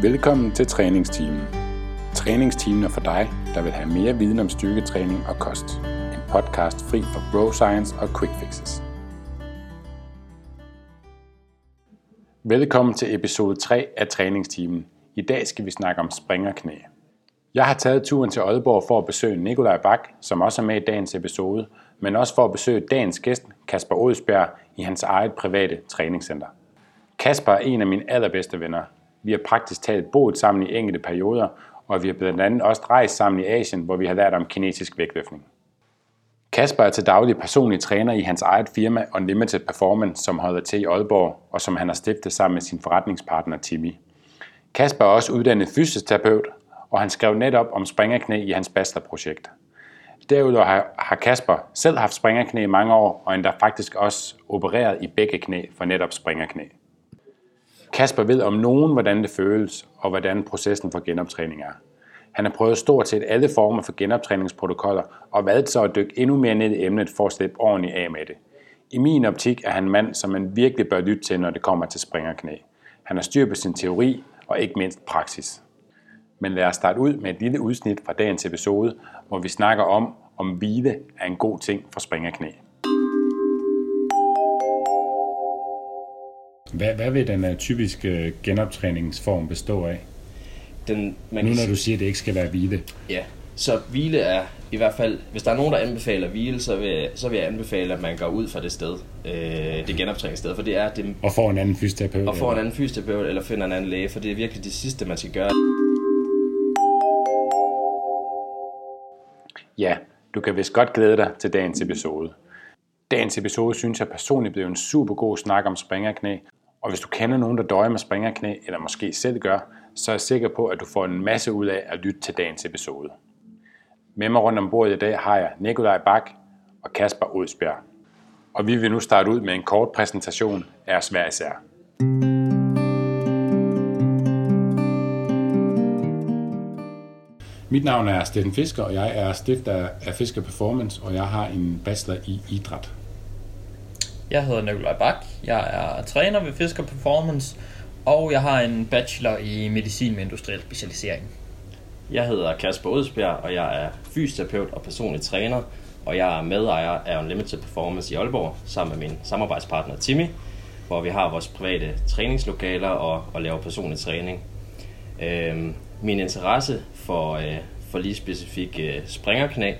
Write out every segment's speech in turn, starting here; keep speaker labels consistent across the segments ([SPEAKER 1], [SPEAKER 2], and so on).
[SPEAKER 1] Velkommen til træningsteamen. Træningsteamen er for dig, der vil have mere viden om styrketræning og kost. En podcast fri for bro science og quick fixes. Velkommen til episode 3 af træningsteamen. I dag skal vi snakke om springerknæ. Jeg har taget turen til Aalborg for at besøge Nikolaj Bak, som også er med i dagens episode, men også for at besøge dagens gæst, Kasper Odsbjerg, i hans eget private træningscenter. Kasper er en af mine allerbedste venner. Vi har praktisk talt boet sammen i enkelte perioder, og vi har blandt andet også rejst sammen i Asien, hvor vi har lært om kinetisk vægtløftning. Kasper er til daglig personlig træner i hans eget firma Unlimited Performance, som holder til i Aalborg, og som han har stiftet sammen med sin forretningspartner Timmy. Kasper er også uddannet fysioterapeut, og han skrev netop om springerknæ i hans bachelorprojekt. Derudover har Kasper selv haft springerknæ i mange år, og endda faktisk også opereret i begge knæ for netop springerknæ. Kasper ved om nogen, hvordan det føles, og hvordan processen for genoptræning er. Han har prøvet stort set alle former for genoptræningsprotokoller, og valgt så at dykke endnu mere ned i emnet for at slippe ordentligt af med det. I min optik er han en mand, som man virkelig bør lytte til, når det kommer til springerknæ. Han har styr på sin teori, og ikke mindst praksis. Men lad os starte ud med et lille udsnit fra dagens episode, hvor vi snakker om, om hvile er en god ting for springerknæ. Hvad, hvad vil den typiske genoptræningsform bestå af? Den, man nu når du siger, at det ikke skal være hvile.
[SPEAKER 2] Ja, så hvile er i hvert fald, hvis der er nogen, der anbefaler hvile, så vil, så vil jeg anbefale, at man går ud fra det sted, øh, det genoptræningssted, for det er det...
[SPEAKER 1] Og får en anden fysioterapeut.
[SPEAKER 2] Og får en anden fysioterapeut, eller finder en anden læge, for det er virkelig det sidste, man skal gøre.
[SPEAKER 1] Ja, du kan vist godt glæde dig til dagens episode. Dagens episode synes jeg personligt blev en super god snak om springerknæ, og hvis du kender nogen, der døjer med springerknæ, eller måske selv gør, så er jeg sikker på, at du får en masse ud af at lytte til dagens episode. Med mig rundt om bordet i dag har jeg Nikolaj Bak og Kasper Odsberg. Og vi vil nu starte ud med en kort præsentation af os hver især. Mit navn er Steffen Fisker, og jeg er stifter af Fisker Performance, og jeg har en bachelor i idræt.
[SPEAKER 3] Jeg hedder Nikolaj Bak, jeg er træner ved Fisker Performance, og jeg har en bachelor i medicin med industriel specialisering.
[SPEAKER 2] Jeg hedder Kasper Odsbjerg, og jeg er fysioterapeut og personlig træner, og jeg er medejer af Unlimited Performance i Aalborg, sammen med min samarbejdspartner Timmy, hvor vi har vores private træningslokaler og, og laver personlig træning. Øhm, min interesse for, øh, for lige specifik øh, springerknæ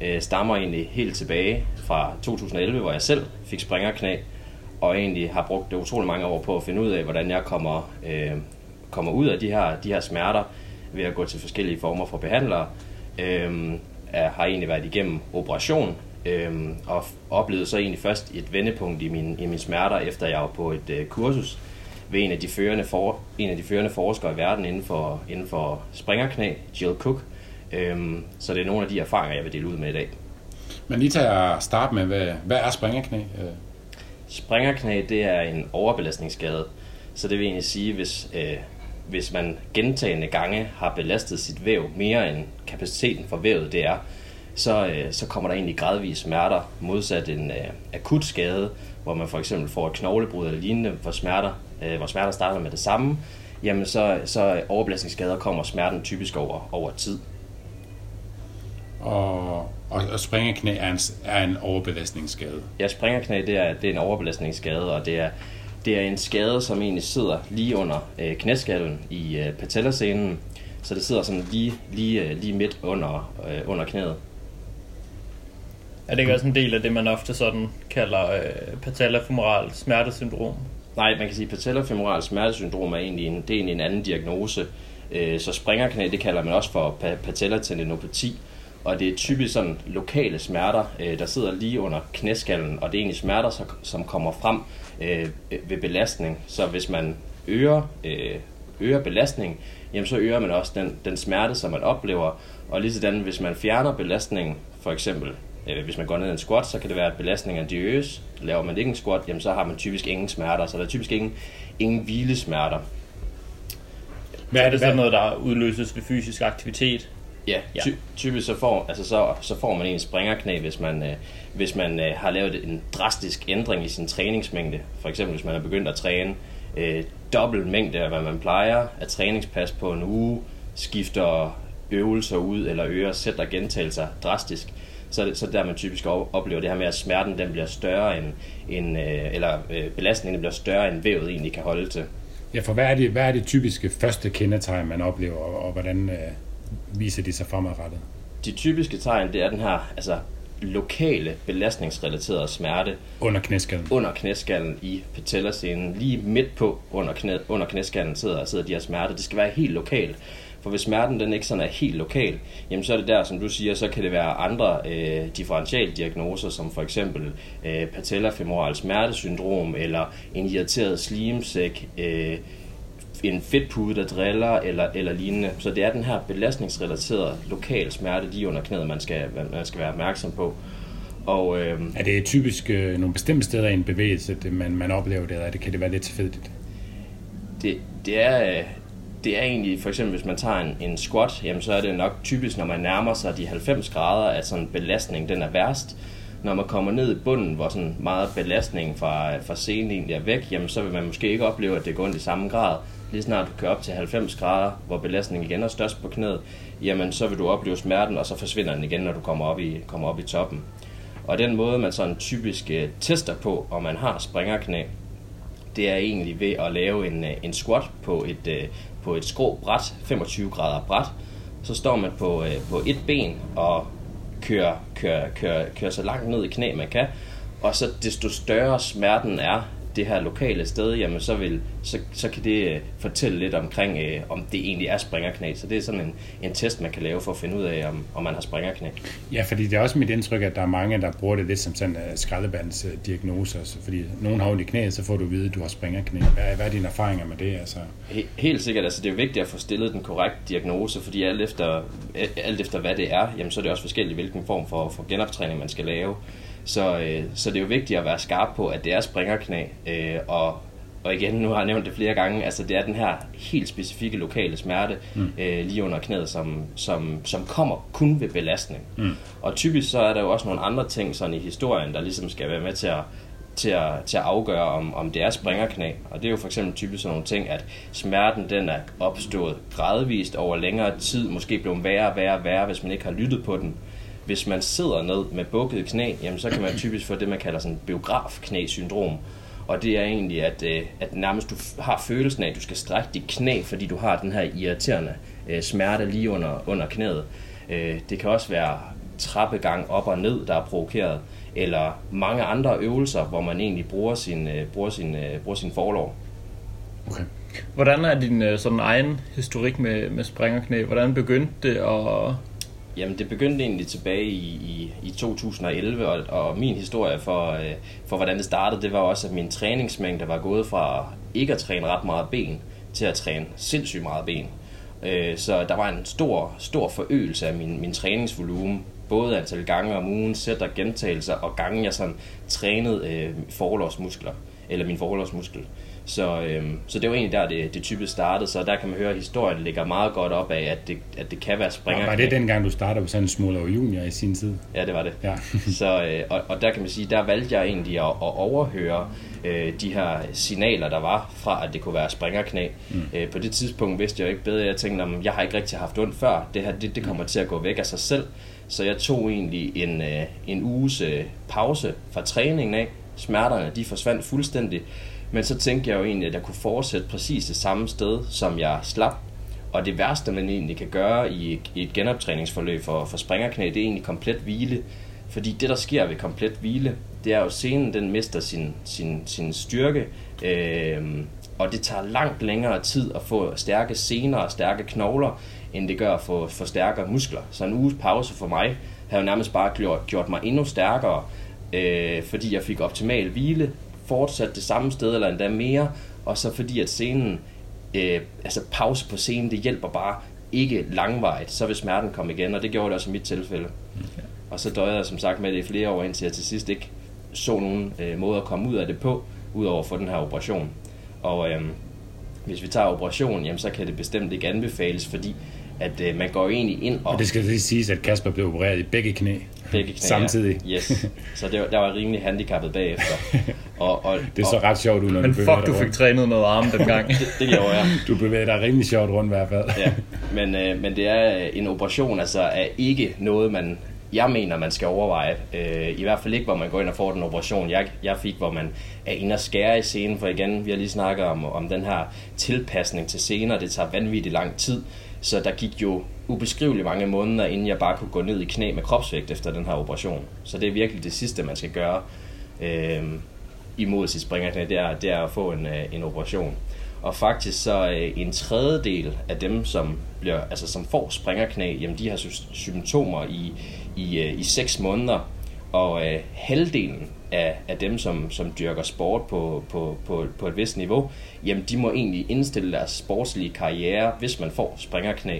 [SPEAKER 2] øh, stammer egentlig helt tilbage fra 2011, hvor jeg selv fik springerknæ, og egentlig har brugt det utrolig mange år på at finde ud af, hvordan jeg kommer, øh, kommer ud af de her, de her smerter ved at gå til forskellige former for behandlere. Øh, jeg har egentlig været igennem operation, øh, og oplevede så egentlig først et vendepunkt i, min, i mine smerter, efter jeg var på et øh, kursus ved en af de førende, for, en af de førende forskere i verden inden for, inden for springerknæ, Jill Cook. Øh, så det er nogle af de erfaringer, jeg vil dele ud med i dag.
[SPEAKER 1] Men lige til at starte med, hvad, hvad er springerknæ?
[SPEAKER 2] Øh, Springerknæ, det er en overbelastningsskade. Så det vil egentlig sige, hvis, øh, hvis man gentagende gange har belastet sit væv mere end kapaciteten for vævet det er, så, øh, så kommer der egentlig gradvis smerter, modsat en øh, akut skade, hvor man for eksempel får et knoglebrud eller lignende, hvor smerter, øh, hvor smerter starter med det samme, jamen så, så overbelastningsskader kommer smerten typisk over, over tid.
[SPEAKER 1] Og, og, og springerknæ er en, er en overbelastningsskade?
[SPEAKER 2] Ja, springerknæ det er, det er en overbelastningsskade, og det er, det er en skade, som egentlig sidder lige under øh, knæskallen i øh, patellascenen, så det sidder sådan lige, lige, øh, lige midt under, øh, under knæet.
[SPEAKER 3] Er det ikke også en del af det, man ofte sådan kalder øh, patellafemoral smertesyndrom?
[SPEAKER 2] Nej, man kan sige, at patellafemoral smertesyndrom er egentlig en, det er egentlig en anden diagnose. Øh, så springerknæ, det kalder man også for patellatendinopati. Og det er typisk sådan lokale smerter, øh, der sidder lige under knæskallen, og det er egentlig smerter, som kommer frem øh, ved belastning. Så hvis man øger, øger belastning, jamen så øger man også den, den smerte, som man oplever. Og lige sådan, hvis man fjerner belastningen, for eksempel Øh, hvis man går ned i en squat, så kan det være, at belastningen er øges. Laver man ikke en squat, jamen, så har man typisk ingen smerter, så der er typisk ingen, ingen hvilesmerter.
[SPEAKER 3] Hvad er det så noget, der udløses ved fysisk aktivitet?
[SPEAKER 2] Ja, ty- typisk så får, altså så, så får man en springerknæ, hvis man, øh, hvis man øh, har lavet en drastisk ændring i sin træningsmængde. For eksempel hvis man er begyndt at træne øh, dobbelt mængde af, hvad man plejer af træningspas på en uge, skifter øvelser ud eller øger sætter gentagelser drastisk, så, så der man typisk oplever det her med, at smerten den bliver større end, end øh, eller øh, belastningen bliver større end vævet egentlig kan holde til.
[SPEAKER 1] Ja, for hvad er det, hvad er det typiske første kendetegn, man oplever, og, og hvordan øh, viser de sig fremadrettet?
[SPEAKER 2] De typiske tegn, det er den her altså, lokale belastningsrelaterede smerte.
[SPEAKER 1] Under knæskallen?
[SPEAKER 2] Under knæskallen i patellascenen. Lige midt på under, knæ, under knæskallen sidder, sidder de her smerter. Det skal være helt lokalt. For hvis smerten den ikke sådan er helt lokal, jamen så er det der, som du siger, så kan det være andre øh, differentialdiagnoser, som for eksempel øh, patellafemoral smertesyndrom, eller en irriteret slimsæk, øh, en fedtpude, der driller, eller, eller lignende. Så det er den her belastningsrelaterede lokal smerte lige under knæet, man skal, man skal være opmærksom på.
[SPEAKER 1] Og, øh, er det typisk øh, nogle bestemte steder i en bevægelse, det, man, man oplever det, eller det, kan det være lidt tilfældigt?
[SPEAKER 2] Det, det er, det er egentlig, for eksempel hvis man tager en, en squat, jamen så er det nok typisk, når man nærmer sig de 90 grader, at sådan belastning den er værst. Når man kommer ned i bunden, hvor sådan meget belastning fra, fra scenen egentlig er væk, jamen så vil man måske ikke opleve, at det går ondt i samme grad. Lige snart du kører op til 90 grader, hvor belastningen igen er størst på knæet, jamen så vil du opleve smerten, og så forsvinder den igen, når du kommer op i, kommer op i toppen. Og den måde, man sådan typisk øh, tester på, om man har springerknæ, det er egentlig ved at lave en, øh, en squat på et, øh, på et skrå bræt, 25 grader bræt. Så står man på, på et ben og kører, kører, kører, kører så langt ned i knæ, man kan. Og så desto større smerten er, det her lokale sted, jamen så, vil, så, så kan det øh, fortælle lidt omkring, øh, om det egentlig er springerknæ. Så det er sådan en, en test, man kan lave for at finde ud af, om, om man har springerknæ.
[SPEAKER 1] Ja, fordi det er også mit indtryk, at der er mange, der bruger det lidt som sådan uh, skraldebandsdiagnoser. Uh, fordi nogen har ondt i knæet, så får du at vide, at du har springerknæ. Hvad, hvad er dine erfaringer med det? Altså?
[SPEAKER 2] He, helt sikkert. Altså, det er vigtigt at få stillet den korrekte diagnose, fordi alt efter, alt efter hvad det er, jamen, så er det også forskelligt, hvilken form for, for genoptræning man skal lave. Så, øh, så det er jo vigtigt at være skarp på, at det er springerknæ, øh, og, og igen, nu har jeg nævnt det flere gange, altså det er den her helt specifikke lokale smerte mm. øh, lige under knæet, som, som, som kommer kun ved belastning. Mm. Og typisk så er der jo også nogle andre ting sådan i historien, der ligesom skal være med til at, til at, til at afgøre, om, om det er springerknæ. Og det er jo for eksempel typisk sådan nogle ting, at smerten den er opstået gradvist over længere tid, måske blevet værre og værre og værre, hvis man ikke har lyttet på den hvis man sidder ned med bukket knæ, jamen, så kan man typisk få det, man kalder sådan biografknæsyndrom. Og det er egentlig, at, øh, at nærmest du har følelsen af, at du skal strække dit knæ, fordi du har den her irriterende øh, smerte lige under, under knæet. Øh, det kan også være trappegang op og ned, der er provokeret, eller mange andre øvelser, hvor man egentlig bruger sin, øh, bruger sin, øh, bruger sin forlov.
[SPEAKER 3] Okay. Hvordan er din øh, sådan egen historik med, med springerknæ? Hvordan begyndte det at
[SPEAKER 2] Jamen, det begyndte egentlig tilbage i, i, i 2011, og, og min historie for, øh, for, hvordan det startede, det var også, at min træningsmængde var gået fra ikke at træne ret meget ben, til at træne sindssygt meget ben. Øh, så der var en stor, stor forøgelse af min, min træningsvolumen, både antal gange om ugen, sæt og gentagelser, og gange jeg sådan trænede øh, forlovsmuskler, eller min forlovsmuskel. Så, øhm, så det var egentlig der, det, det typisk startede, så der kan man høre, at historien ligger meget godt op af, at det, at det kan være springer.
[SPEAKER 1] Var det dengang, du startede på sådan en Smuller Junior i sin tid?
[SPEAKER 2] Ja, det var det. Ja. så, øh, og, og der kan man sige, der valgte jeg egentlig at, at overhøre øh, de her signaler, der var fra, at det kunne være springerknæ. Mm. Øh, på det tidspunkt vidste jeg jo ikke bedre. Jeg tænkte, at jeg har ikke rigtig haft ondt før. Det her det, det kommer til at gå væk af sig selv. Så jeg tog egentlig en, øh, en uges øh, pause fra træningen af. Smerterne de forsvandt fuldstændig. Men så tænkte jeg jo egentlig, at jeg kunne fortsætte præcis det samme sted, som jeg slap. Og det værste, man egentlig kan gøre i, i et genoptræningsforløb for, for springerknæ, det er egentlig komplet hvile. Fordi det, der sker ved komplet hvile, det er jo, at scenen den mister sin, sin, sin styrke, øh, og det tager langt længere tid at få stærke sener og stærke knogler, end det gør at få, få stærkere muskler. Så en uges pause for mig har jo nærmest bare gjort, gjort mig endnu stærkere, øh, fordi jeg fik optimal hvile, fortsat det samme sted, eller endda mere, og så fordi at scenen, øh, altså pause på scenen, det hjælper bare ikke langvejt, så vil smerten komme igen, og det gjorde det også i mit tilfælde. Okay. Og så døjede jeg som sagt med det i flere år, indtil jeg til sidst ikke så nogen øh, måde at komme ud af det på, udover få den her operation. Og øh, hvis vi tager operationen, jamen, så kan det bestemt ikke anbefales, fordi at øh, man går egentlig ind og...
[SPEAKER 1] Og det skal lige siges, at Kasper blev opereret i begge knæ.
[SPEAKER 2] Begge knæ,
[SPEAKER 1] Samtidig.
[SPEAKER 2] Ja. Yes. Så det var, der var rimelig handicappet bagefter. Og, og,
[SPEAKER 1] Det så ret sjovt ud, når
[SPEAKER 3] Men
[SPEAKER 1] du
[SPEAKER 3] fuck, du fik
[SPEAKER 1] rundt.
[SPEAKER 3] trænet noget arm dengang.
[SPEAKER 2] det, det gjorde jeg.
[SPEAKER 1] Du bevæger dig rimelig sjovt rundt i hvert fald.
[SPEAKER 2] ja, men, øh, men det er øh, en operation, altså er ikke noget, man, jeg mener, man skal overveje. Øh, I hvert fald ikke, hvor man går ind og får den operation, jeg, jeg fik, hvor man er inde og skære i scenen, for igen, vi har lige snakket om, om den her tilpasning til scener, det tager vanvittigt lang tid, så der gik jo ubeskriveligt mange måneder, inden jeg bare kunne gå ned i knæ med kropsvægt efter den her operation. Så det er virkelig det sidste, man skal gøre øh, imod sit springerknæ, det er, det er at få en, øh, en operation. Og faktisk så øh, en tredjedel af dem, som, bliver, altså, som får springerknæ, jamen de har symptomer i, i, øh, i 6 måneder. Og øh, halvdelen af, af dem, som, som dyrker sport på, på, på, på et vist niveau, jamen de må egentlig indstille deres sportslige karriere, hvis man får springerknæ.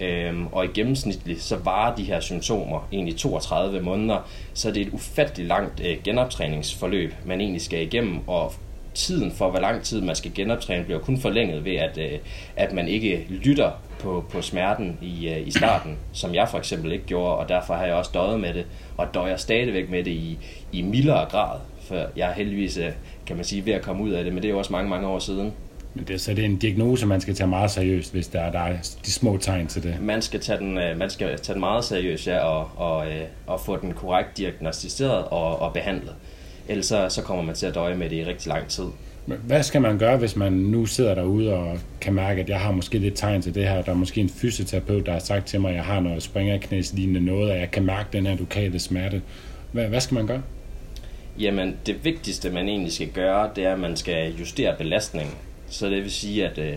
[SPEAKER 2] Øhm, og i gennemsnitligt så varer de her symptomer egentlig 32 måneder, så det er et ufatteligt langt øh, genoptræningsforløb, man egentlig skal igennem, og tiden for, hvor lang tid man skal genoptræne, bliver kun forlænget ved, at, øh, at man ikke lytter på, på smerten i, øh, i starten, som jeg for eksempel ikke gjorde, og derfor har jeg også døjet med det, og døjer stadigvæk med det i, i mildere grad, for jeg er heldigvis, øh, kan man sige, ved at komme ud af det, men det er jo også mange, mange år siden.
[SPEAKER 1] Men det, så det er en diagnose, man skal tage meget seriøst, hvis der er, der er de små tegn til det.
[SPEAKER 2] Man skal tage den, øh, man skal tage den meget seriøst, ja, og, og, øh, og få den korrekt diagnostiseret og, og behandlet. Ellers så, så kommer man til at døje med det i rigtig lang tid.
[SPEAKER 1] Men Hvad skal man gøre, hvis man nu sidder derude og kan mærke, at jeg har måske lidt tegn til det her? Der er måske en fysioterapeut, der har sagt til mig, at jeg har noget springerknæslignende noget, og jeg kan mærke den her lokale smerte. Hvad, hvad skal man gøre?
[SPEAKER 2] Jamen, det vigtigste, man egentlig skal gøre, det er, at man skal justere belastningen. Så det vil sige, at øh,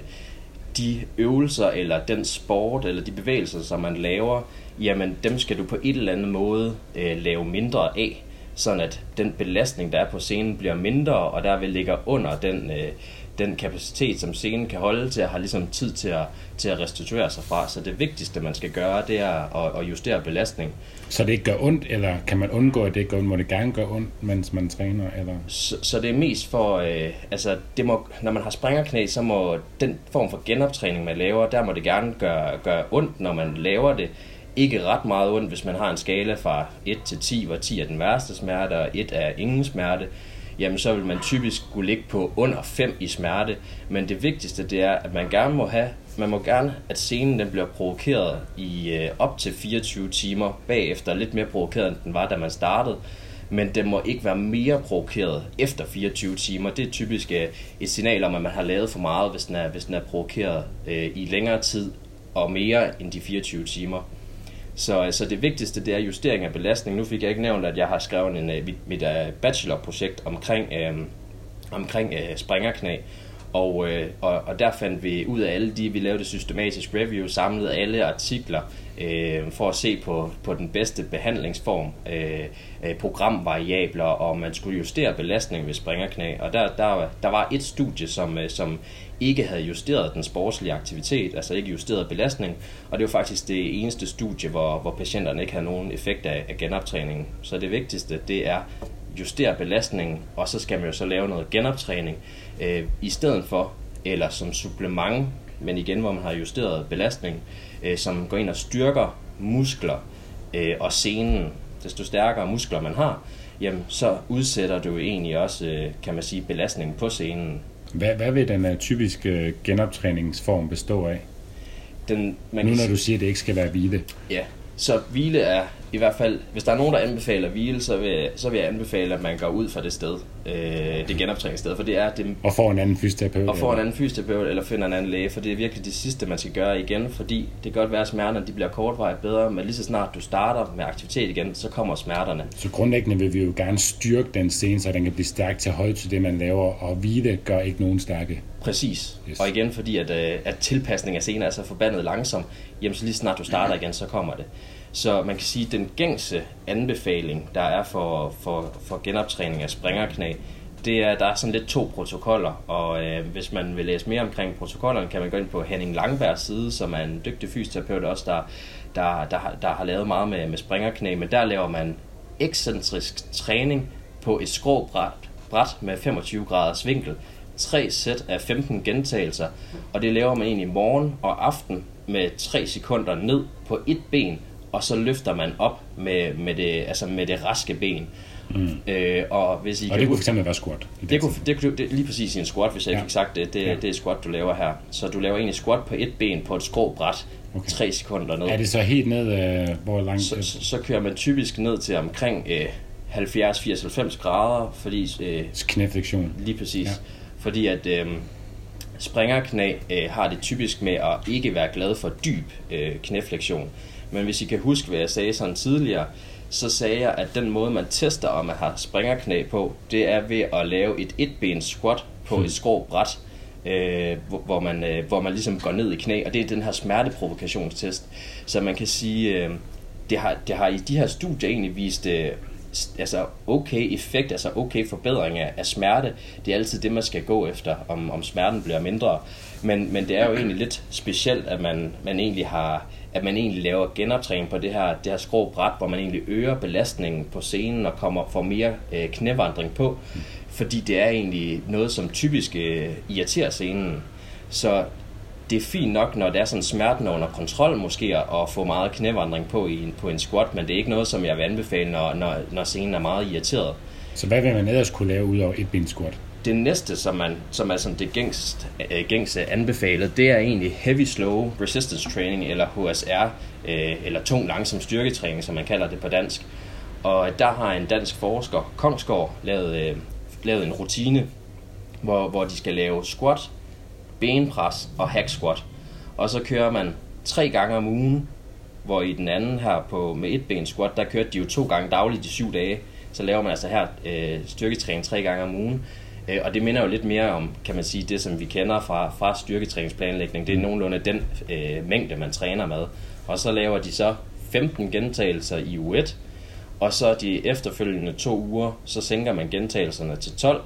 [SPEAKER 2] de øvelser, eller den sport, eller de bevægelser, som man laver, jamen, dem skal du på et eller andet måde øh, lave mindre af, sådan at den belastning, der er på scenen, bliver mindre, og derved ligger under den, øh, den kapacitet, som scenen kan holde til at have ligesom tid til at, til at restituere sig fra. Så det vigtigste, man skal gøre, det er at, at justere belastning.
[SPEAKER 1] Så det ikke gør ondt, eller kan man undgå, at det ikke gør ondt? Må det gerne gøre ondt, mens man træner? Eller?
[SPEAKER 2] Så, så det er mest for, øh, altså det må, når man har springerknæ, så må den form for genoptræning, man laver, der må det gerne gøre, gøre ondt, når man laver det. Ikke ret meget ondt, hvis man har en skala fra 1 til 10, hvor 10 er den værste smerte, og 1 er ingen smerte. Jamen så vil man typisk kunne ligge på under 5 i smerte. Men det vigtigste det er, at man gerne må have, man må gerne, at scenen den bliver provokeret i øh, op til 24 timer bagefter, lidt mere provokeret end den var, da man startede men den må ikke være mere provokeret efter 24 timer. Det er typisk øh, et signal om, at man har lavet for meget, hvis den er, hvis den er provokeret øh, i længere tid og mere end de 24 timer. Så altså, det vigtigste det er justering af belastning. Nu fik jeg ikke nævnt, at jeg har skrevet en, øh, mit, mit uh, bachelorprojekt omkring, øh, omkring øh, springerknæ. Og, øh, og, og der fandt vi ud af alle de, vi lavede systematisk review, samlede alle artikler øh, for at se på, på den bedste behandlingsform, øh, øh programvariabler, og man skulle justere belastning ved springerknæ. Og der, der, der var et studie, som, øh, som ikke havde justeret den sportslige aktivitet, altså ikke justeret belastning, og det var faktisk det eneste studie, hvor, hvor patienterne ikke havde nogen effekt af, af genoptræningen. Så det vigtigste, det er justere belastningen, og så skal man jo så lave noget genoptræning øh, i stedet for, eller som supplement, men igen, hvor man har justeret belastning, øh, som går ind og styrker muskler øh, og scenen. Desto stærkere muskler man har, jamen så udsætter du egentlig også, øh, kan man sige, belastningen på scenen.
[SPEAKER 1] Hvad, hvad vil den uh, typiske genoptræningsform bestå af?
[SPEAKER 2] Den, man
[SPEAKER 1] Nu når du siger, at det ikke skal være hvile.
[SPEAKER 2] Ja, så hvile er i hvert fald, hvis der er nogen, der anbefaler hvile, så vil, så vil jeg anbefale, at man går ud fra det sted, øh, det genoptræningssted, for det er det,
[SPEAKER 1] Og får en anden fysioterapeut.
[SPEAKER 2] og får en anden fysioterapeut eller finder en anden læge, for det er virkelig det sidste, man skal gøre igen, fordi det kan godt være, at smerterne de bliver kortvarigt bedre, men lige så snart du starter med aktivitet igen, så kommer smerterne.
[SPEAKER 1] Så grundlæggende vil vi jo gerne styrke den scene, så den kan blive stærk til højt til det, man laver, og hvile gør ikke nogen stærke.
[SPEAKER 2] Præcis.
[SPEAKER 1] Yes.
[SPEAKER 2] Og igen fordi, at, øh, at tilpasning af scenen er så forbandet langsom, jamen så lige snart du starter igen, så kommer det. Så man kan sige, at den gængse anbefaling, der er for, for, for genoptræning af springerknæ, det er, der er sådan lidt to protokoller, og øh, hvis man vil læse mere omkring protokollerne, kan man gå ind på Henning Langbergs side, som er en dygtig fysioterapeut også, der, der, der, har- der har lavet meget med, med springerknæ, men der laver man ekscentrisk træning på et skråbræt bræt med 25 graders vinkel, tre sæt af 15 gentagelser, og det laver man egentlig morgen og aften med 3 sekunder ned på et ben, og så løfter man op med, med, det, altså med det raske ben. Mm. Øh, og hvis I
[SPEAKER 1] og
[SPEAKER 2] kan
[SPEAKER 1] det kunne fx være squat?
[SPEAKER 2] Det kunne, det, kunne, det, lige præcis i en squat, hvis jeg ja. fik sagt det. Det, ja. det er squat, du laver her. Så du laver egentlig squat på et ben på et skråbræt, okay. 3 sekunder ned.
[SPEAKER 1] Er det så helt ned, øh, hvor langt?
[SPEAKER 2] Så, så, så kører man typisk ned til omkring øh, 70, 80, 90 grader, fordi...
[SPEAKER 1] Øh, Knæflektion.
[SPEAKER 2] Lige præcis. Ja. Fordi at... Øh, Springerknæ øh, har det typisk med at ikke være glad for dyb øh, knæflektion. Men hvis I kan huske, hvad jeg sagde sådan tidligere, så sagde jeg, at den måde, man tester, om man har springerknæ på, det er ved at lave et etbens squat på hmm. et skrå bræt, øh, hvor, hvor, man, øh, hvor man ligesom går ned i knæ, og det er den her smerteprovokationstest. Så man kan sige, øh, det, har, det har i de her studier egentlig vist øh, altså okay effekt, altså okay forbedring af, af smerte. Det er altid det, man skal gå efter, om, om smerten bliver mindre. Men, men det er jo egentlig lidt specielt, at man, man egentlig har at man egentlig laver genoptræning på det her, det her skrå bræt, hvor man egentlig øger belastningen på scenen og kommer for mere øh, knævandring på, fordi det er egentlig noget, som typisk øh, irriterer scenen. Så det er fint nok, når det er sådan smerten under kontrol måske, at få meget knævandring på i en, på en squat, men det er ikke noget, som jeg vil anbefale, når, når, når scenen er meget irriteret.
[SPEAKER 1] Så hvad vil man ellers kunne lave ud over et ben squat?
[SPEAKER 2] Det næste, som, man, som er sådan det gængst, øh, gængse anbefalet, det er egentlig heavy slow resistance training, eller HSR, øh, eller tung langsom styrketræning, som man kalder det på dansk. Og der har en dansk forsker, Kongsgaard, lavet, øh, lavet en rutine, hvor, hvor de skal lave squat, benpres og hack squat. Og så kører man tre gange om ugen, hvor i den anden her på, med et ben squat, der kørte de jo to gange dagligt i syv dage. Så laver man altså her øh, styrketræning tre gange om ugen. Øh, og det minder jo lidt mere om, kan man sige, det som vi kender fra, fra styrketræningsplanlægning. Det er nogenlunde den øh, mængde, man træner med. Og så laver de så 15 gentagelser i u 1, og så de efterfølgende to uger, så sænker man gentagelserne til 12,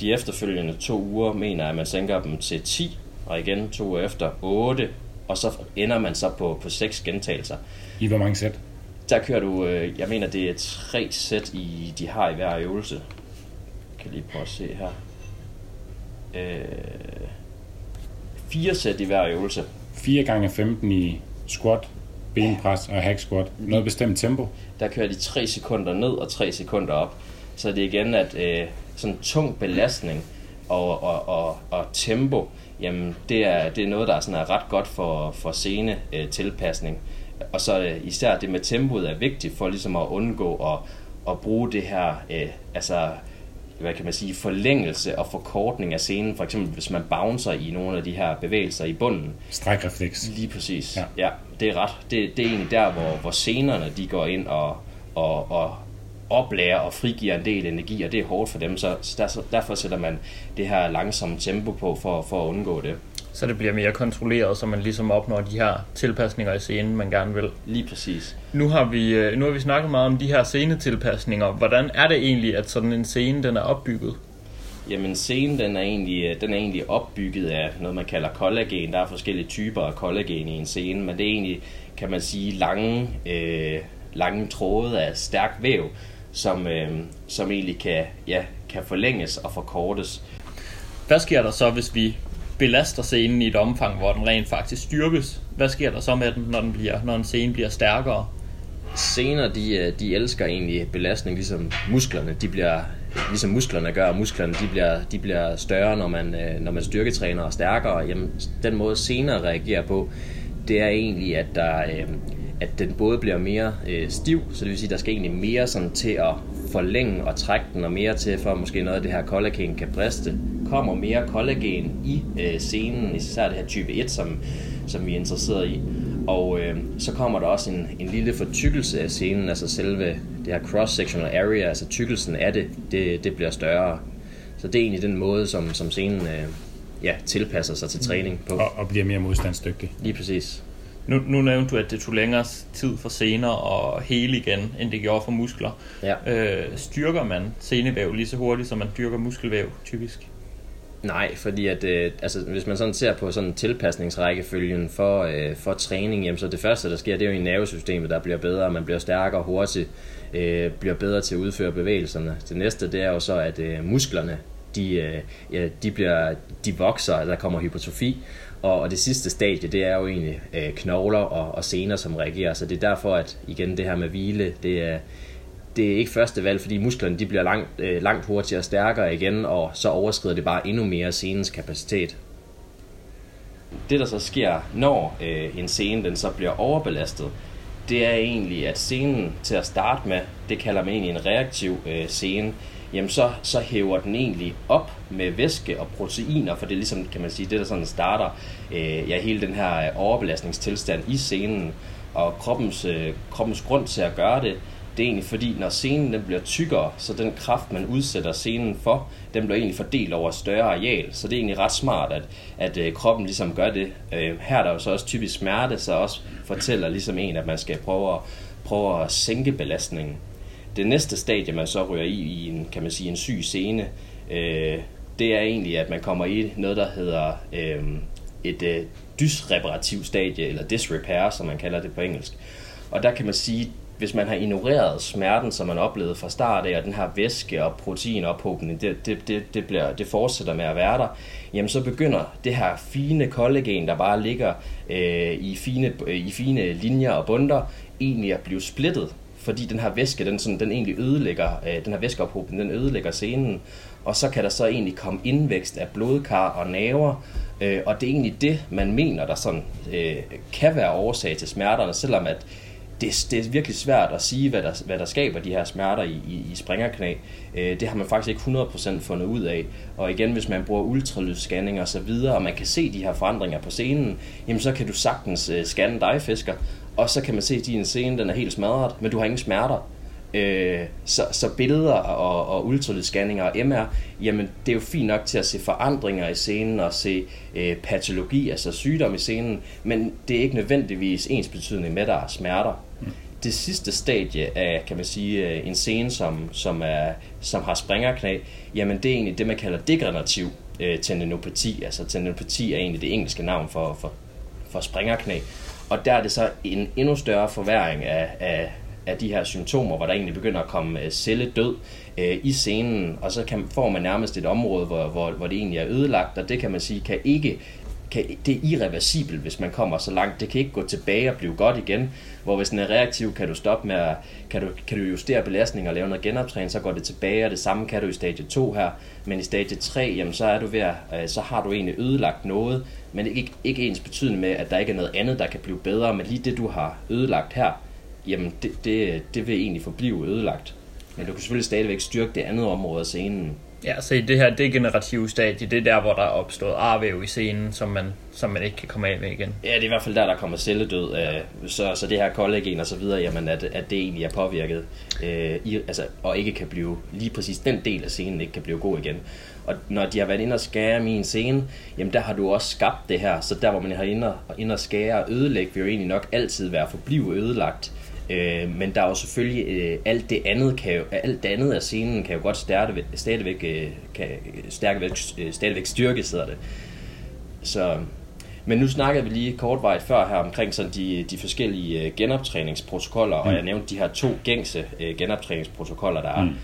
[SPEAKER 2] de efterfølgende to uger mener jeg, at man sænker dem til 10, og igen to uger efter 8, og så ender man så på, på 6 gentagelser.
[SPEAKER 1] I hvor mange sæt?
[SPEAKER 2] Der kører du, øh, jeg mener det er tre sæt, i, de har i hver øvelse. Kan lige prøve at se her. Øh, fire sæt i hver øvelse.
[SPEAKER 1] 4 gange 15 i squat, benpres og hack squat. Noget bestemt tempo?
[SPEAKER 2] Der kører de 3 sekunder ned og 3 sekunder op. Så det er igen, at øh, sådan tung belastning og, og, og, og tempo, jamen det er, det er noget, der er, sådan er ret godt for, for scene øh, tilpasning. Og så øh, især det med tempoet er vigtigt for ligesom at undgå at, at bruge det her, øh, altså hvad kan man sige, forlængelse og forkortning af scenen. For eksempel hvis man bouncer i nogle af de her bevægelser i bunden.
[SPEAKER 1] Strækrefleks.
[SPEAKER 2] Lige præcis. Ja, ja det er ret. Det, det er egentlig der, hvor, hvor scenerne de går ind og, og, og oplærer og frigiver en del energi, og det er hårdt for dem, så, der, derfor sætter man det her langsomme tempo på for, for at undgå det.
[SPEAKER 3] Så det bliver mere kontrolleret, så man ligesom opnår de her tilpasninger i scenen, man gerne vil.
[SPEAKER 2] Lige præcis.
[SPEAKER 3] Nu har vi, øh, nu har vi snakket meget om de her scenetilpasninger. Hvordan er det egentlig, at sådan en scene den er opbygget?
[SPEAKER 2] Jamen scenen den er, egentlig, øh, den er egentlig opbygget af noget, man kalder kollagen. Der er forskellige typer af kollagen i en scene, men det er egentlig, kan man sige, lange, øh, lange tråde af stærk væv, som, øh, som egentlig kan, ja, kan forlænges og forkortes.
[SPEAKER 3] Hvad sker der så, hvis vi belaster scenen i et omfang, hvor den rent faktisk styrkes? Hvad sker der så med den, når, den bliver, når en scene bliver stærkere?
[SPEAKER 2] Scener, de, øh, de elsker egentlig belastning, ligesom musklerne. De bliver, ligesom musklerne gør, og musklerne de bliver, de bliver større, når man, øh, når man styrketræner og stærkere. Jamen, den måde scener reagerer på, det er egentlig, at der, øh, at den både bliver mere øh, stiv, så det vil sige, at der skal egentlig mere sådan til at forlænge og trække den, og mere til, for at måske noget af det her kollagen kan briste. Kommer mere kollagen i øh, scenen, især det her type 1, som, som vi er interesseret i. Og øh, så kommer der også en, en lille fortykkelse af scenen, altså selve det her cross-sectional area, altså tykkelsen af det, det, det bliver større. Så det er egentlig den måde, som, som scenen øh, ja, tilpasser sig til træning på.
[SPEAKER 1] Og, og bliver mere modstandsdygtig.
[SPEAKER 2] Lige præcis.
[SPEAKER 3] Nu, nu nævnte du, at det tog længere tid for sener og hele igen, end det gjorde for muskler. Ja. Øh, styrker man senevæv lige så hurtigt, som man dyrker muskelvæv typisk?
[SPEAKER 2] Nej, fordi at, øh, altså, hvis man sådan ser på sådan tilpasningsrækkefølgen for, øh, for træning, jamen, så det første, der sker, det er jo i nervesystemet, der bliver bedre, man bliver stærkere hurtigt, øh, bliver bedre til at udføre bevægelserne. Det næste, det er jo så, at øh, musklerne, de, øh, ja, de, bliver, de vokser, der kommer hypotrofi, og, og det sidste stadie, det er jo egentlig øh, knogler og, og sener, som reagerer. Så det er derfor, at igen det her med hvile, det er, det er ikke første valg, fordi musklerne de bliver langt, øh, langt hurtigere og stærkere igen, og så overskrider det bare endnu mere senens kapacitet. Det der så sker, når øh, en scene den så bliver overbelastet, det er egentlig, at scenen til at starte med, det kalder man egentlig en reaktiv øh, scene, jamen så, så hæver den egentlig op med væske og proteiner, for det er ligesom, kan man sige, det der sådan starter øh, ja, hele den her overbelastningstilstand i scenen, og kroppens, øh, kroppens grund til at gøre det, det er egentlig fordi, når scenen den bliver tykkere, så den kraft, man udsætter scenen for, den bliver egentlig fordelt over et større areal. Så det er egentlig ret smart, at, at øh, kroppen ligesom gør det. Øh, her er der jo så også typisk smerte, så også fortæller ligesom en, at man skal prøve at, prøve at sænke belastningen. Det næste stadie, man så ryger i, i en, kan man sige, en syg scene, øh, det er egentlig, at man kommer i noget, der hedder øh, et øh, dysreparativt stadie, eller disrepair, som man kalder det på engelsk. Og der kan man sige, hvis man har ignoreret smerten, som man oplevede fra start af, og den her væske og proteinophobning, det, det, det, det, bliver, det fortsætter med at være der, jamen så begynder det her fine kollagen, der bare ligger øh, i, fine, øh, i fine linjer og bunder, egentlig at blive splittet, fordi den her væske, den, sådan, den egentlig ødelægger, øh, den her væskeophobning, den ødelægger scenen, og så kan der så egentlig komme indvækst af blodkar og naver, øh, og det er egentlig det, man mener, der sådan øh, kan være årsag til smerterne, selvom at det, det er virkelig svært at sige, hvad der, hvad der skaber de her smerter i, i, i springerknæ. Øh, det har man faktisk ikke 100% fundet ud af. Og igen, hvis man bruger ultralydsscanning og så videre, og man kan se de her forandringer på scenen, jamen så kan du sagtens øh, scanne dig, fisker, og så kan man se, at din scene den er helt smadret, men du har ingen smerter. Øh, så, så billeder og, og ultralydsscanninger og MR, jamen det er jo fint nok til at se forandringer i scenen og se øh, patologi, altså sygdom i scenen, men det er ikke nødvendigvis ens betydning med, at der er smerter. Mm. Det sidste stadie af, kan man sige, øh, en scene, som, som, er, som har springerknæ, jamen det er egentlig det, man kalder degenerativ øh, tendinopati. Altså tendinopati er egentlig det engelske navn for, for, for springerknæ. Og der er det så en endnu større forværing af, af, af de her symptomer, hvor der egentlig begynder at komme øh, celledød øh, i scenen, og så kan, får man nærmest et område, hvor, hvor, hvor det egentlig er ødelagt, og det kan man sige, kan ikke kan, det er irreversibelt, hvis man kommer så langt. Det kan ikke gå tilbage og blive godt igen. Hvor hvis den er reaktiv, kan du stoppe med at, kan du, kan du justere belastning og lave noget genoptræning, så går det tilbage, og det samme kan du i stadie 2 her. Men i stadie 3, jamen, så, er du ved at, øh, så har du egentlig ødelagt noget, men ikke, ikke ens betydende med, at der ikke er noget andet, der kan blive bedre, men lige det, du har ødelagt her, jamen det, det, det vil egentlig forblive ødelagt. Men du kan selvfølgelig stadigvæk styrke det andet område af scenen.
[SPEAKER 3] Ja, så i det her degenerative stadie, det er der, hvor der er opstået arvæv i scenen, som man, som man ikke kan komme af med igen.
[SPEAKER 2] Ja, det er i hvert fald der, der kommer celledød. Ja. Øh, så, så det her kollagen og så videre, jamen at, at det egentlig er påvirket, øh, i, altså, og ikke kan blive, lige præcis den del af scenen ikke kan blive god igen. Og når de har været inde og skære min scene, jamen der har du også skabt det her, så der hvor man har inde og, inde og skære og ødelægge, vil jo egentlig nok altid være forblive ødelagt. Øh, men der er jo selvfølgelig øh, alt det andet kan jo, alt det andet af scenen kan jo godt stadigvæk, stadigvæk, øh, kan, stadigvæk, øh, stadigvæk styrke, sidder det. Så, men nu snakkede vi lige kortvejt før her omkring sådan de, de forskellige øh, genoptræningsprotokoller, mm. og jeg nævnte de her to gængse øh, genoptræningsprotokoller, der er. Mm.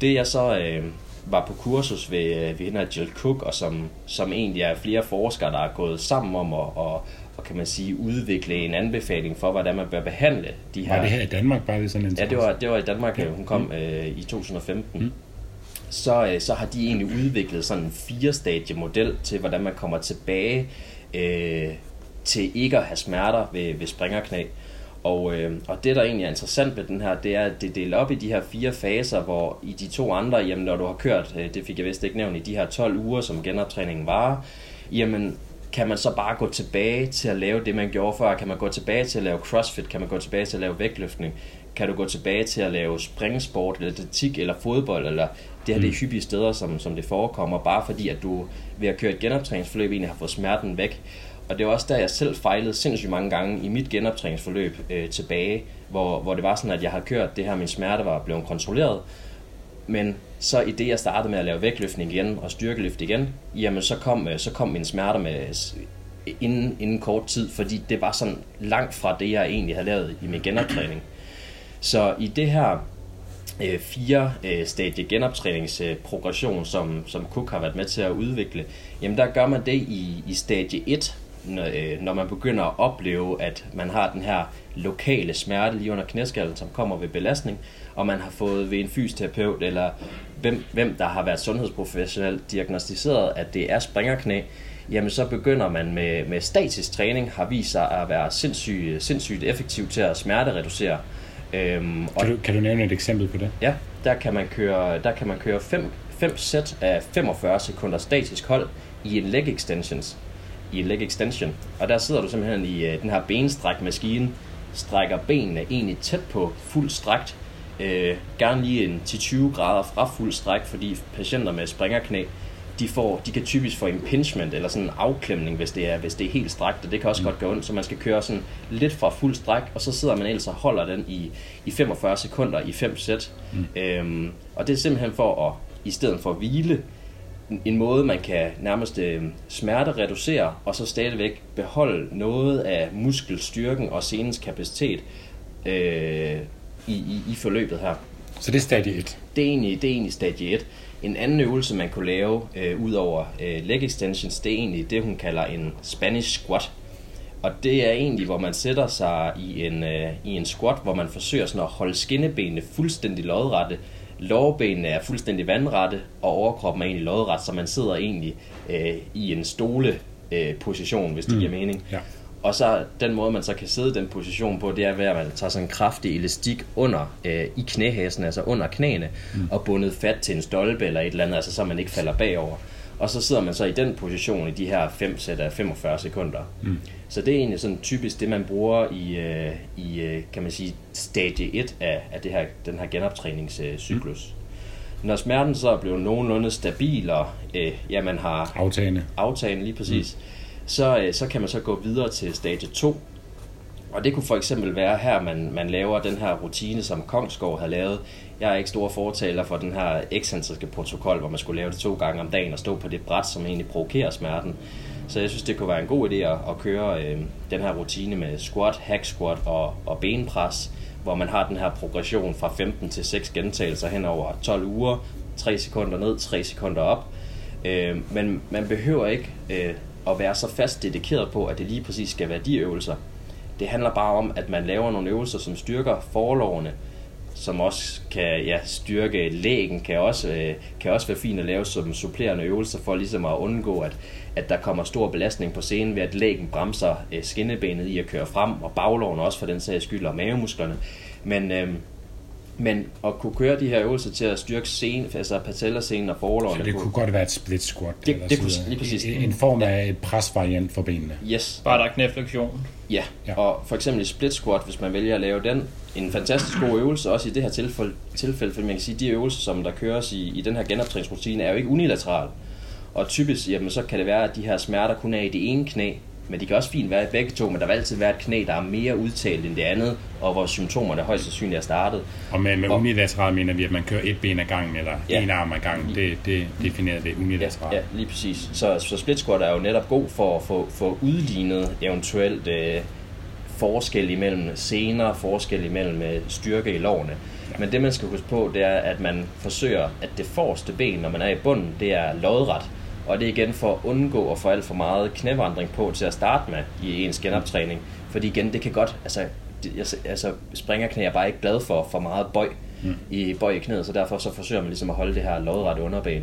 [SPEAKER 2] Det jeg så øh, var på kursus ved, øh, ved hende Jill Cook, og som, som egentlig er flere forskere, der er gået sammen om at, at, og kan man sige, udvikle en anbefaling for, hvordan man bør behandle de her...
[SPEAKER 1] Var det her i Danmark bare ved sådan en
[SPEAKER 2] Ja, det var, det var i Danmark, ja. hun kom øh, i 2015. Mm. Så, øh, så har de egentlig udviklet sådan en fire-stadie model til, hvordan man kommer tilbage øh, til ikke at have smerter ved, ved springerknæ. Og, øh, og det, der egentlig er interessant ved den her, det er, at det deler op i de her fire faser, hvor i de to andre, jamen når du har kørt, øh, det fik jeg vist ikke nævnt, i de her 12 uger, som genoptræningen varer, jamen kan man så bare gå tilbage til at lave det, man gjorde før? Kan man gå tilbage til at lave crossfit? Kan man gå tilbage til at lave vægtløftning? Kan du gå tilbage til at lave springsport, eller atletik, eller fodbold, eller det her det er mm. hyppige steder, som, som det forekommer, bare fordi, at du ved at køre et genoptræningsforløb egentlig har fået smerten væk. Og det er også der, jeg selv fejlede sindssygt mange gange i mit genoptræningsforløb øh, tilbage, hvor, hvor det var sådan, at jeg har kørt det her, min smerte var blevet kontrolleret, men så i det, jeg startede med at lave vægtløftning igen og styrkeløft igen, jamen så kom, øh, så kom min smerter med inden, inden kort tid, fordi det var sådan langt fra det, jeg egentlig havde lavet i min genoptræning. Så i det her øh, fire øh, stadie genoptræningsprogression, som, som Cook har været med til at udvikle, jamen der gør man det i, i stadie 1, når, øh, når man begynder at opleve, at man har den her lokale smerte lige under knæskallen, som kommer ved belastning, og man har fået ved en fysioterapeut, eller hvem, hvem der har været sundhedsprofessionelt diagnostiseret, at det er springerknæ, jamen så begynder man med, med statisk træning, har vist sig at være sindssygt, sindssygt effektiv til at smertereducere.
[SPEAKER 1] Øhm, og kan, du, kan du nævne et eksempel på det?
[SPEAKER 2] Ja, der kan man køre, der kan man køre fem, fem sæt af 45 sekunder statisk hold i en leg extensions. I en leg extension. Og der sidder du simpelthen i uh, den her benstræk maskine, strækker benene egentlig tæt på fuld strækt, øh, gerne lige en til 20 grader fra fuld stræk, fordi patienter med springerknæ, de, får, de kan typisk få impingement eller sådan en afklemning, hvis det er, hvis det er helt strækt, og det kan også mm. godt gøre ondt, så man skal køre sådan lidt fra fuld stræk, og så sidder man ellers og holder den i, i 45 sekunder i 5 sæt. Mm. Øhm, og det er simpelthen for at, i stedet for at hvile, en måde, man kan nærmest øh, smerte reducere, og så stadigvæk beholde noget af muskelstyrken og senens kapacitet øh, i, i, i forløbet her.
[SPEAKER 1] Så det er stadie 1?
[SPEAKER 2] Det er egentlig, det er egentlig stadie 1. En anden øvelse, man kunne lave øh, ud over øh, leg extensions, det er egentlig det, hun kalder en Spanish squat. Og det er egentlig, hvor man sætter sig i en, øh, i en squat, hvor man forsøger sådan at holde skinnebenene fuldstændig lodrette. Lårbenene er fuldstændig vandrette, og overkroppen er egentlig lodret, så man sidder egentlig øh, i en stole øh, position, hvis det mm. giver mening. Ja. Og så den måde, man så kan sidde den position på, det er ved, at man tager sådan en kraftig elastik under øh, i knæhæsen, altså under knæene, mm. og bundet fat til en stolpe eller et eller andet, altså så man ikke falder bagover. Og så sidder man så i den position i de her 5 sæt af 45 sekunder. Mm. Så det er egentlig sådan typisk det, man bruger i, øh, i øh, kan man sige, stadie 1 af, af det her, den her genoptræningscyklus. Mm. Når smerten så er blevet nogenlunde stabil, og øh, ja, man har
[SPEAKER 1] aftagende,
[SPEAKER 2] aftagende lige præcis, mm så, øh, så kan man så gå videre til stadie 2. Og det kunne for eksempel være her, man, man laver den her rutine, som Kongsgaard har lavet. Jeg er ikke stor fortaler for den her ekscentriske protokol, hvor man skulle lave det to gange om dagen og stå på det bræt, som egentlig provokerer smerten. Så jeg synes, det kunne være en god idé at, at køre øh, den her rutine med squat, hack squat og, og benpres, hvor man har den her progression fra 15 til 6 gentagelser hen over 12 uger, 3 sekunder ned, 3 sekunder op. Øh, men man behøver ikke øh, at være så fast dedikeret på, at det lige præcis skal være de øvelser. Det handler bare om, at man laver nogle øvelser, som styrker forlovene, som også kan ja, styrke lægen, kan også, øh, kan også være fint at lave som supplerende øvelser for ligesom at undgå, at, at der kommer stor belastning på scenen ved, at lægen bremser øh, skinnebenet i at køre frem, og bagloven også for den sags skyld, og mavemusklerne. Men, øh, men at kunne køre de her øvelser til at styrke scene, altså patellascenen og forlovene.
[SPEAKER 1] Så det kunne godt være et split squat?
[SPEAKER 2] Det, eller det kunne lige præcis.
[SPEAKER 1] En, en form af ja. et presvariant for benene?
[SPEAKER 2] Yes.
[SPEAKER 3] Bare der er knæflektion?
[SPEAKER 2] Ja. ja, og for eksempel split squat, hvis man vælger at lave den, en fantastisk god øvelse, også i det her tilfælde, tilfælde for man kan sige, de øvelser, som der køres i, i den her genoptræningsrutine, er jo ikke unilateral. Og typisk, jamen, så kan det være, at de her smerter kun er i det ene knæ, men de kan også fint være i begge to, men der vil altid være et knæ, der er mere udtalt end det andet, og hvor symptomerne højst sandsynligt er startet.
[SPEAKER 1] Og med, med unilateral mener vi, at man kører et ben ad gangen, eller ja. en arm ad gangen. Det, det definerer det unilateralt.
[SPEAKER 2] Ja, ja, lige præcis. Så, så split squat er jo netop god for at få, få udlignet eventuelt øh, forskel imellem scener, forskel imellem øh, styrke i lårene. Ja. Men det man skal huske på, det er, at man forsøger, at det forreste ben, når man er i bunden, det er lodret og det er igen for at undgå at få alt for meget knævandring på til at starte med i ens genoptræning. Fordi igen, det kan godt, altså, det, altså springerknæ er bare ikke glad for for meget bøj mm. i bøj i knæet, så derfor så forsøger man ligesom at holde det her lodrette underben.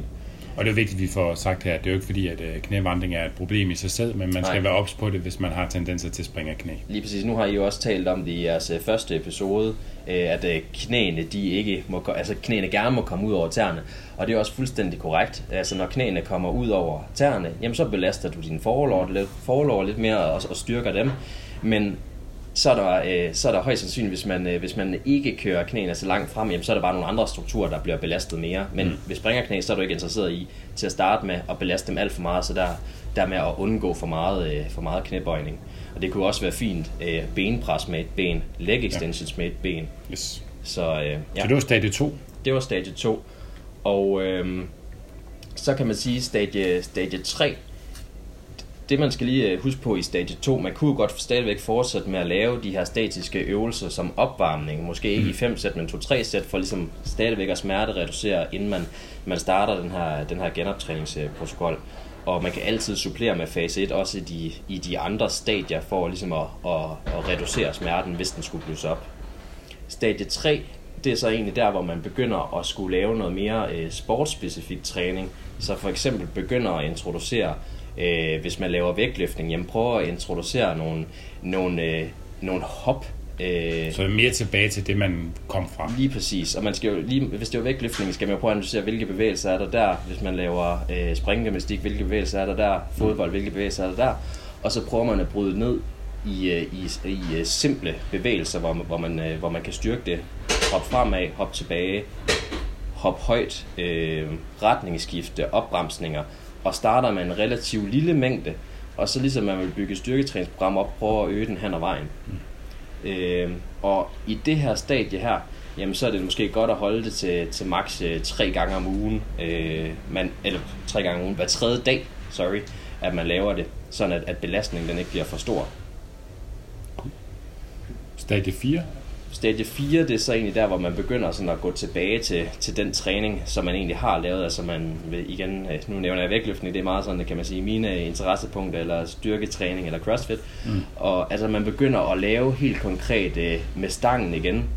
[SPEAKER 1] Og det er vigtigt, at vi får sagt her, at det er jo ikke fordi, at øh, knævandring er et problem i sig selv, men man skal Nej. være ops på det, hvis man har tendenser til at springe af knæ.
[SPEAKER 2] Lige præcis. Nu har I jo også talt om det i jeres øh, første episode, øh, at knæene, de ikke må, altså knæene gerne må komme ud over tæerne. Og det er også fuldstændig korrekt. Altså når knæene kommer ud over tæerne, jamen så belaster du dine forlår lidt, forlår lidt mere og, og styrker dem. Men så er der, øh, så er der højst sandsynligt, hvis man, øh, hvis man ikke kører knæene så langt frem, jamen, så er der bare nogle andre strukturer, der bliver belastet mere. Men mm. hvis springer knæ, så er du ikke interesseret i til at starte med at belaste dem alt for meget, så der, der med at undgå for meget, øh, for meget knæbøjning. Og det kunne også være fint øh, benpres med et ben, leg extensions ja. med et ben.
[SPEAKER 1] Yes.
[SPEAKER 2] Så, øh,
[SPEAKER 1] ja. så det var stadie 2?
[SPEAKER 2] Det var stadie 2. Og øh, så kan man sige, stadie, stadie 3, det man skal lige øh, huske på i stadie 2, man kunne godt stadigvæk fortsætte med at lave de her statiske øvelser som opvarmning, måske ikke mm. i 5 sæt, men 2-3 sæt, for ligesom stadigvæk at smerte reducere, inden man, man starter den her, den her genoptræningsprotokol. og man kan altid supplere med fase 1 også i de, i de andre stadier for ligesom at, at, at reducere smerten, hvis den skulle blusse op. Stadie 3, det er så egentlig der, hvor man begynder at skulle lave noget mere øh, sportsspecifik træning. Så for eksempel begynder at introducere, øh, hvis man laver vægtløftning, jamen prøver at introducere nogle, nogle, øh, nogle hop
[SPEAKER 1] Øh, så mere tilbage til det, man kom fra.
[SPEAKER 2] Lige præcis. Og man skal jo lige, hvis det er vægtløftning, skal man jo prøve at analysere, hvilke bevægelser er der der. Hvis man laver øh, springgymnastik, hvilke bevægelser er der der. Fodbold, hvilke bevægelser er der der. Og så prøver man at bryde ned i, øh, i, i, i øh, simple bevægelser, hvor, hvor, man, øh, hvor man kan styrke det. Hop fremad, hop tilbage, hop højt, øh, retningsskifte, opbremsninger. Og starter med en relativt lille mængde, og så ligesom man vil bygge styrketræningsprogram op, prøve at øge den hen ad vejen. Mm. Øh, og i det her stadie her, jamen så er det måske godt at holde det til, til maks øh, tre gange om ugen, øh, man, eller tre gange om ugen, hver tredje dag, sorry, at man laver det, sådan at, at belastningen den ikke bliver for stor.
[SPEAKER 1] Stadie 4
[SPEAKER 2] Stadie 4, det er så egentlig der, hvor man begynder sådan at gå tilbage til, til den træning, som man egentlig har lavet. Altså man vil igen, øh, nu nævner jeg vægtløftning, det er meget sådan, kan man sige, mine interessepunkter, eller styrketræning, eller crossfit. Mm. Og altså man begynder at lave helt konkret øh, med stangen igen,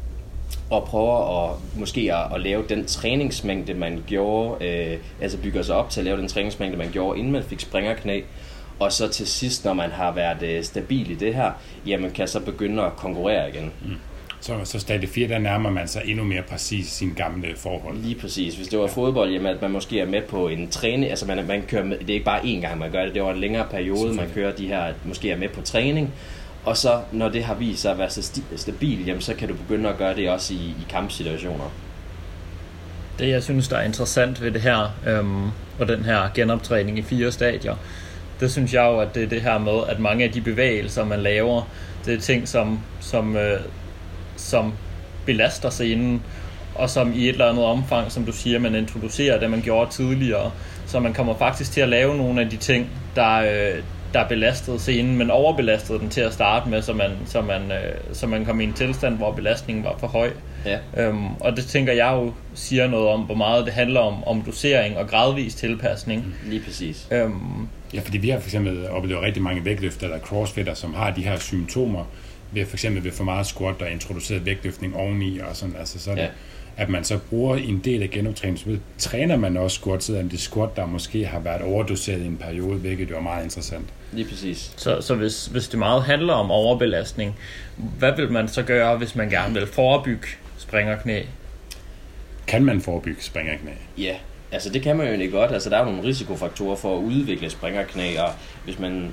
[SPEAKER 2] og prøver at måske at, at lave den træningsmængde, man gjorde, øh, altså bygger sig op til at lave den træningsmængde, man gjorde, inden man fik springerknæ. Og så til sidst, når man har været øh, stabil i det her, jamen kan så begynde at konkurrere igen. Mm.
[SPEAKER 1] Så, så stadie 4, der nærmer man sig endnu mere præcis sin gamle forhold.
[SPEAKER 2] Lige præcis. Hvis det var fodbold, jamen at man måske er med på en træning, altså man, man kører med, det er ikke bare én gang, man gør det, det var en længere periode, man kører de her, måske er med på træning, og så når det har vist sig at være så stabil, jamen så kan du begynde at gøre det også i, i kampsituationer.
[SPEAKER 3] Det jeg synes, der er interessant ved det her, øhm, og den her genoptræning i fire stadier, det synes jeg jo, at det er det her med, at mange af de bevægelser, man laver, det er ting, som, som, øh, som belaster scenen, og som i et eller andet omfang, som du siger, man introducerer det, man gjorde tidligere. Så man kommer faktisk til at lave nogle af de ting, der, øh, der belastede scenen, men overbelastede den til at starte med, så man, så man, øh, så man kom i en tilstand, hvor belastningen var for høj. Ja. Øhm, og det tænker jeg jo siger noget om, hvor meget det handler om, om dosering og gradvis tilpasning.
[SPEAKER 2] Lige præcis. Øhm,
[SPEAKER 1] ja, fordi vi har for eksempel oplevet rigtig mange vægtløfter eller crossfitter, som har de her symptomer, ved for eksempel ved for meget squat og introduceret vægtløftning oveni og sådan, altså så det, ja. at man så bruger en del af genoptræningen, træner man også squat, selvom det squat, der måske har været overdoseret i en periode, hvilket jo er meget interessant.
[SPEAKER 2] Lige præcis.
[SPEAKER 3] Så, så hvis, hvis det meget handler om overbelastning, hvad vil man så gøre, hvis man gerne vil forebygge springerknæ?
[SPEAKER 1] Kan man forebygge springerknæ?
[SPEAKER 2] Ja, altså det kan man jo egentlig godt. Altså der er nogle risikofaktorer for at udvikle springerknæ, og hvis man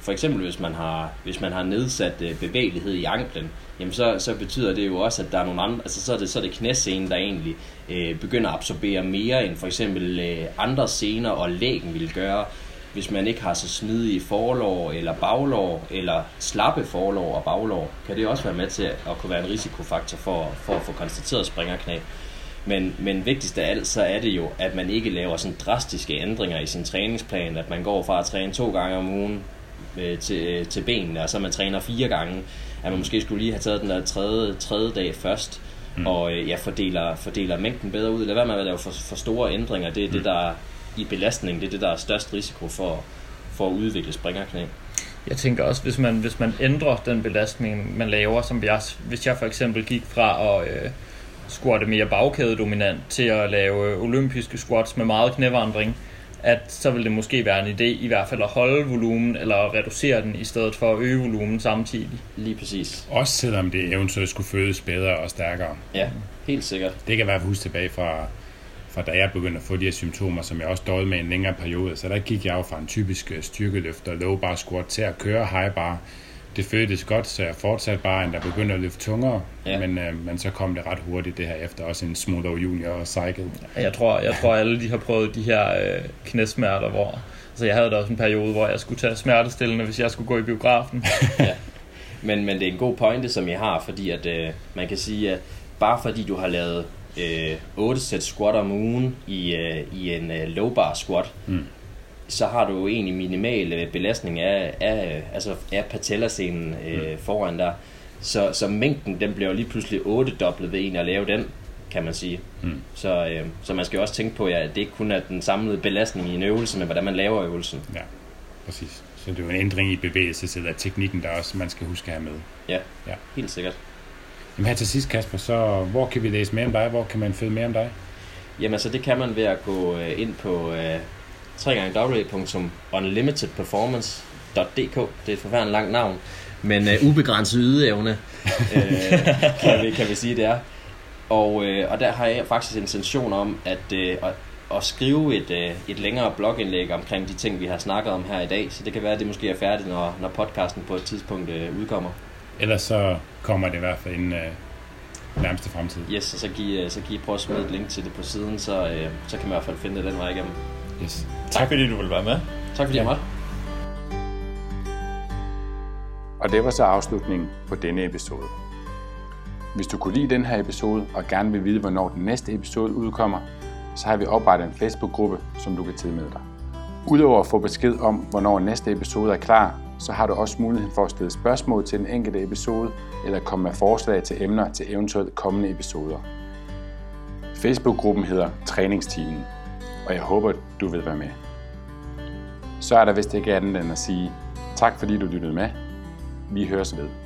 [SPEAKER 2] for eksempel hvis man har, hvis man har nedsat øh, bevægelighed i anklen, jamen så, så betyder det jo også, at der er nogle andre, altså så er det, så er det knæscenen, der egentlig øh, begynder at absorbere mere end for eksempel øh, andre scener og lægen vil gøre, hvis man ikke har så smidige forlår eller baglår, eller slappe forlår og baglår, kan det også være med til at kunne være en risikofaktor for, for at få konstateret springerknæ. Men, men vigtigst af alt, så er det jo, at man ikke laver sådan drastiske ændringer i sin træningsplan, at man går fra at træne to gange om ugen øh, til, til benene, og så man træner fire gange, at man måske skulle lige have taget den der tredje, tredje dag først, mm. og øh, ja, fordeler, fordeler mængden bedre ud. Lad være med at lave for, for store ændringer. Det er mm. det, der i belastning, det er det, der er størst risiko for, for at udvikle springerknæ.
[SPEAKER 3] Jeg tænker også, hvis man, hvis man ændrer den belastning, man laver, som jeg, hvis jeg for eksempel gik fra at øh, squatte mere bagkædedominant til at lave øh, olympiske squats med meget knævandring, at så vil det måske være en idé i hvert fald at holde volumen eller reducere den i stedet for at øge volumen samtidig.
[SPEAKER 2] Lige præcis.
[SPEAKER 1] Også selvom det eventuelt skulle føles bedre og stærkere.
[SPEAKER 2] Ja, helt sikkert.
[SPEAKER 1] Det kan være huske tilbage fra, fra da jeg begyndte at få de her symptomer, som jeg også døde med en længere periode. Så der gik jeg jo fra en typisk styrkeløfter, low bar squat til at køre high bar det føltes godt, så jeg fortsatte bare, end der begyndte at løfte tungere. Ja. Men, øh, men så kom det ret hurtigt det her efter, også en Smooth Junior cycle.
[SPEAKER 3] Jeg tror, jeg tror alle de har prøvet de her øh, knæsmerter, hvor altså jeg havde da også en periode, hvor jeg skulle tage smertestillende, hvis jeg skulle gå i biografen. ja.
[SPEAKER 2] men, men det er en god pointe, som jeg har, fordi at øh, man kan sige, at bare fordi du har lavet øh, 8 sæt squat om ugen i, øh, i en øh, low bar squat, mm så har du jo egentlig minimal øh, belastning af, af, altså af patellascenen øh, mm. foran der. Så, så mængden, den bliver jo lige pludselig 8 dobblet ved en at lave den, kan man sige. Mm. Så, øh, så man skal jo også tænke på, ja, at det ikke kun er den samlede belastning i en øvelse, men hvordan man laver øvelsen.
[SPEAKER 1] Ja, præcis. Så det er jo en ændring i bevægelsesædet af teknikken, der også man skal huske at have med.
[SPEAKER 2] Ja, ja. helt sikkert.
[SPEAKER 1] Jamen her til sidst, Kasper, så hvor kan vi læse mere om dig? Hvor kan man følge mere om dig?
[SPEAKER 2] Jamen så det kan man ved at gå øh, ind på øh, www.unlimitedperformance.dk Det er et forfærdeligt langt navn, men øh, ubegrænset ydeevne, øh, kan, vi, kan vi sige det er. Og, øh, og der har jeg faktisk intention om at, øh, at, at skrive et, øh, et længere blogindlæg omkring de ting, vi har snakket om her i dag. Så det kan være, at det måske er færdigt, når, når podcasten på et tidspunkt øh, udkommer.
[SPEAKER 1] Ellers så kommer det i hvert fald inden øh, nærmeste fremtid.
[SPEAKER 2] Yes, og så giv, så giv prøv at smide et link til det på siden, så, øh, så kan man i hvert fald finde det den vej igennem.
[SPEAKER 3] Yes. Tak, tak fordi du ville være med.
[SPEAKER 2] Tak fordi ja. jeg måtte.
[SPEAKER 1] Og det var så afslutningen på denne episode. Hvis du kunne lide den her episode og gerne vil vide, hvornår den næste episode udkommer, så har vi oprettet en Facebook-gruppe, som du kan tilmelde dig. Udover at få besked om, hvornår næste episode er klar, så har du også mulighed for at stille spørgsmål til den enkelte episode, eller komme med forslag til emner til eventuelt kommende episoder. Facebook-gruppen hedder Træningsteamen, og jeg håber, du vil være med. Så er der vist ikke andet end at sige tak, fordi du lyttede med. Vi høres ved.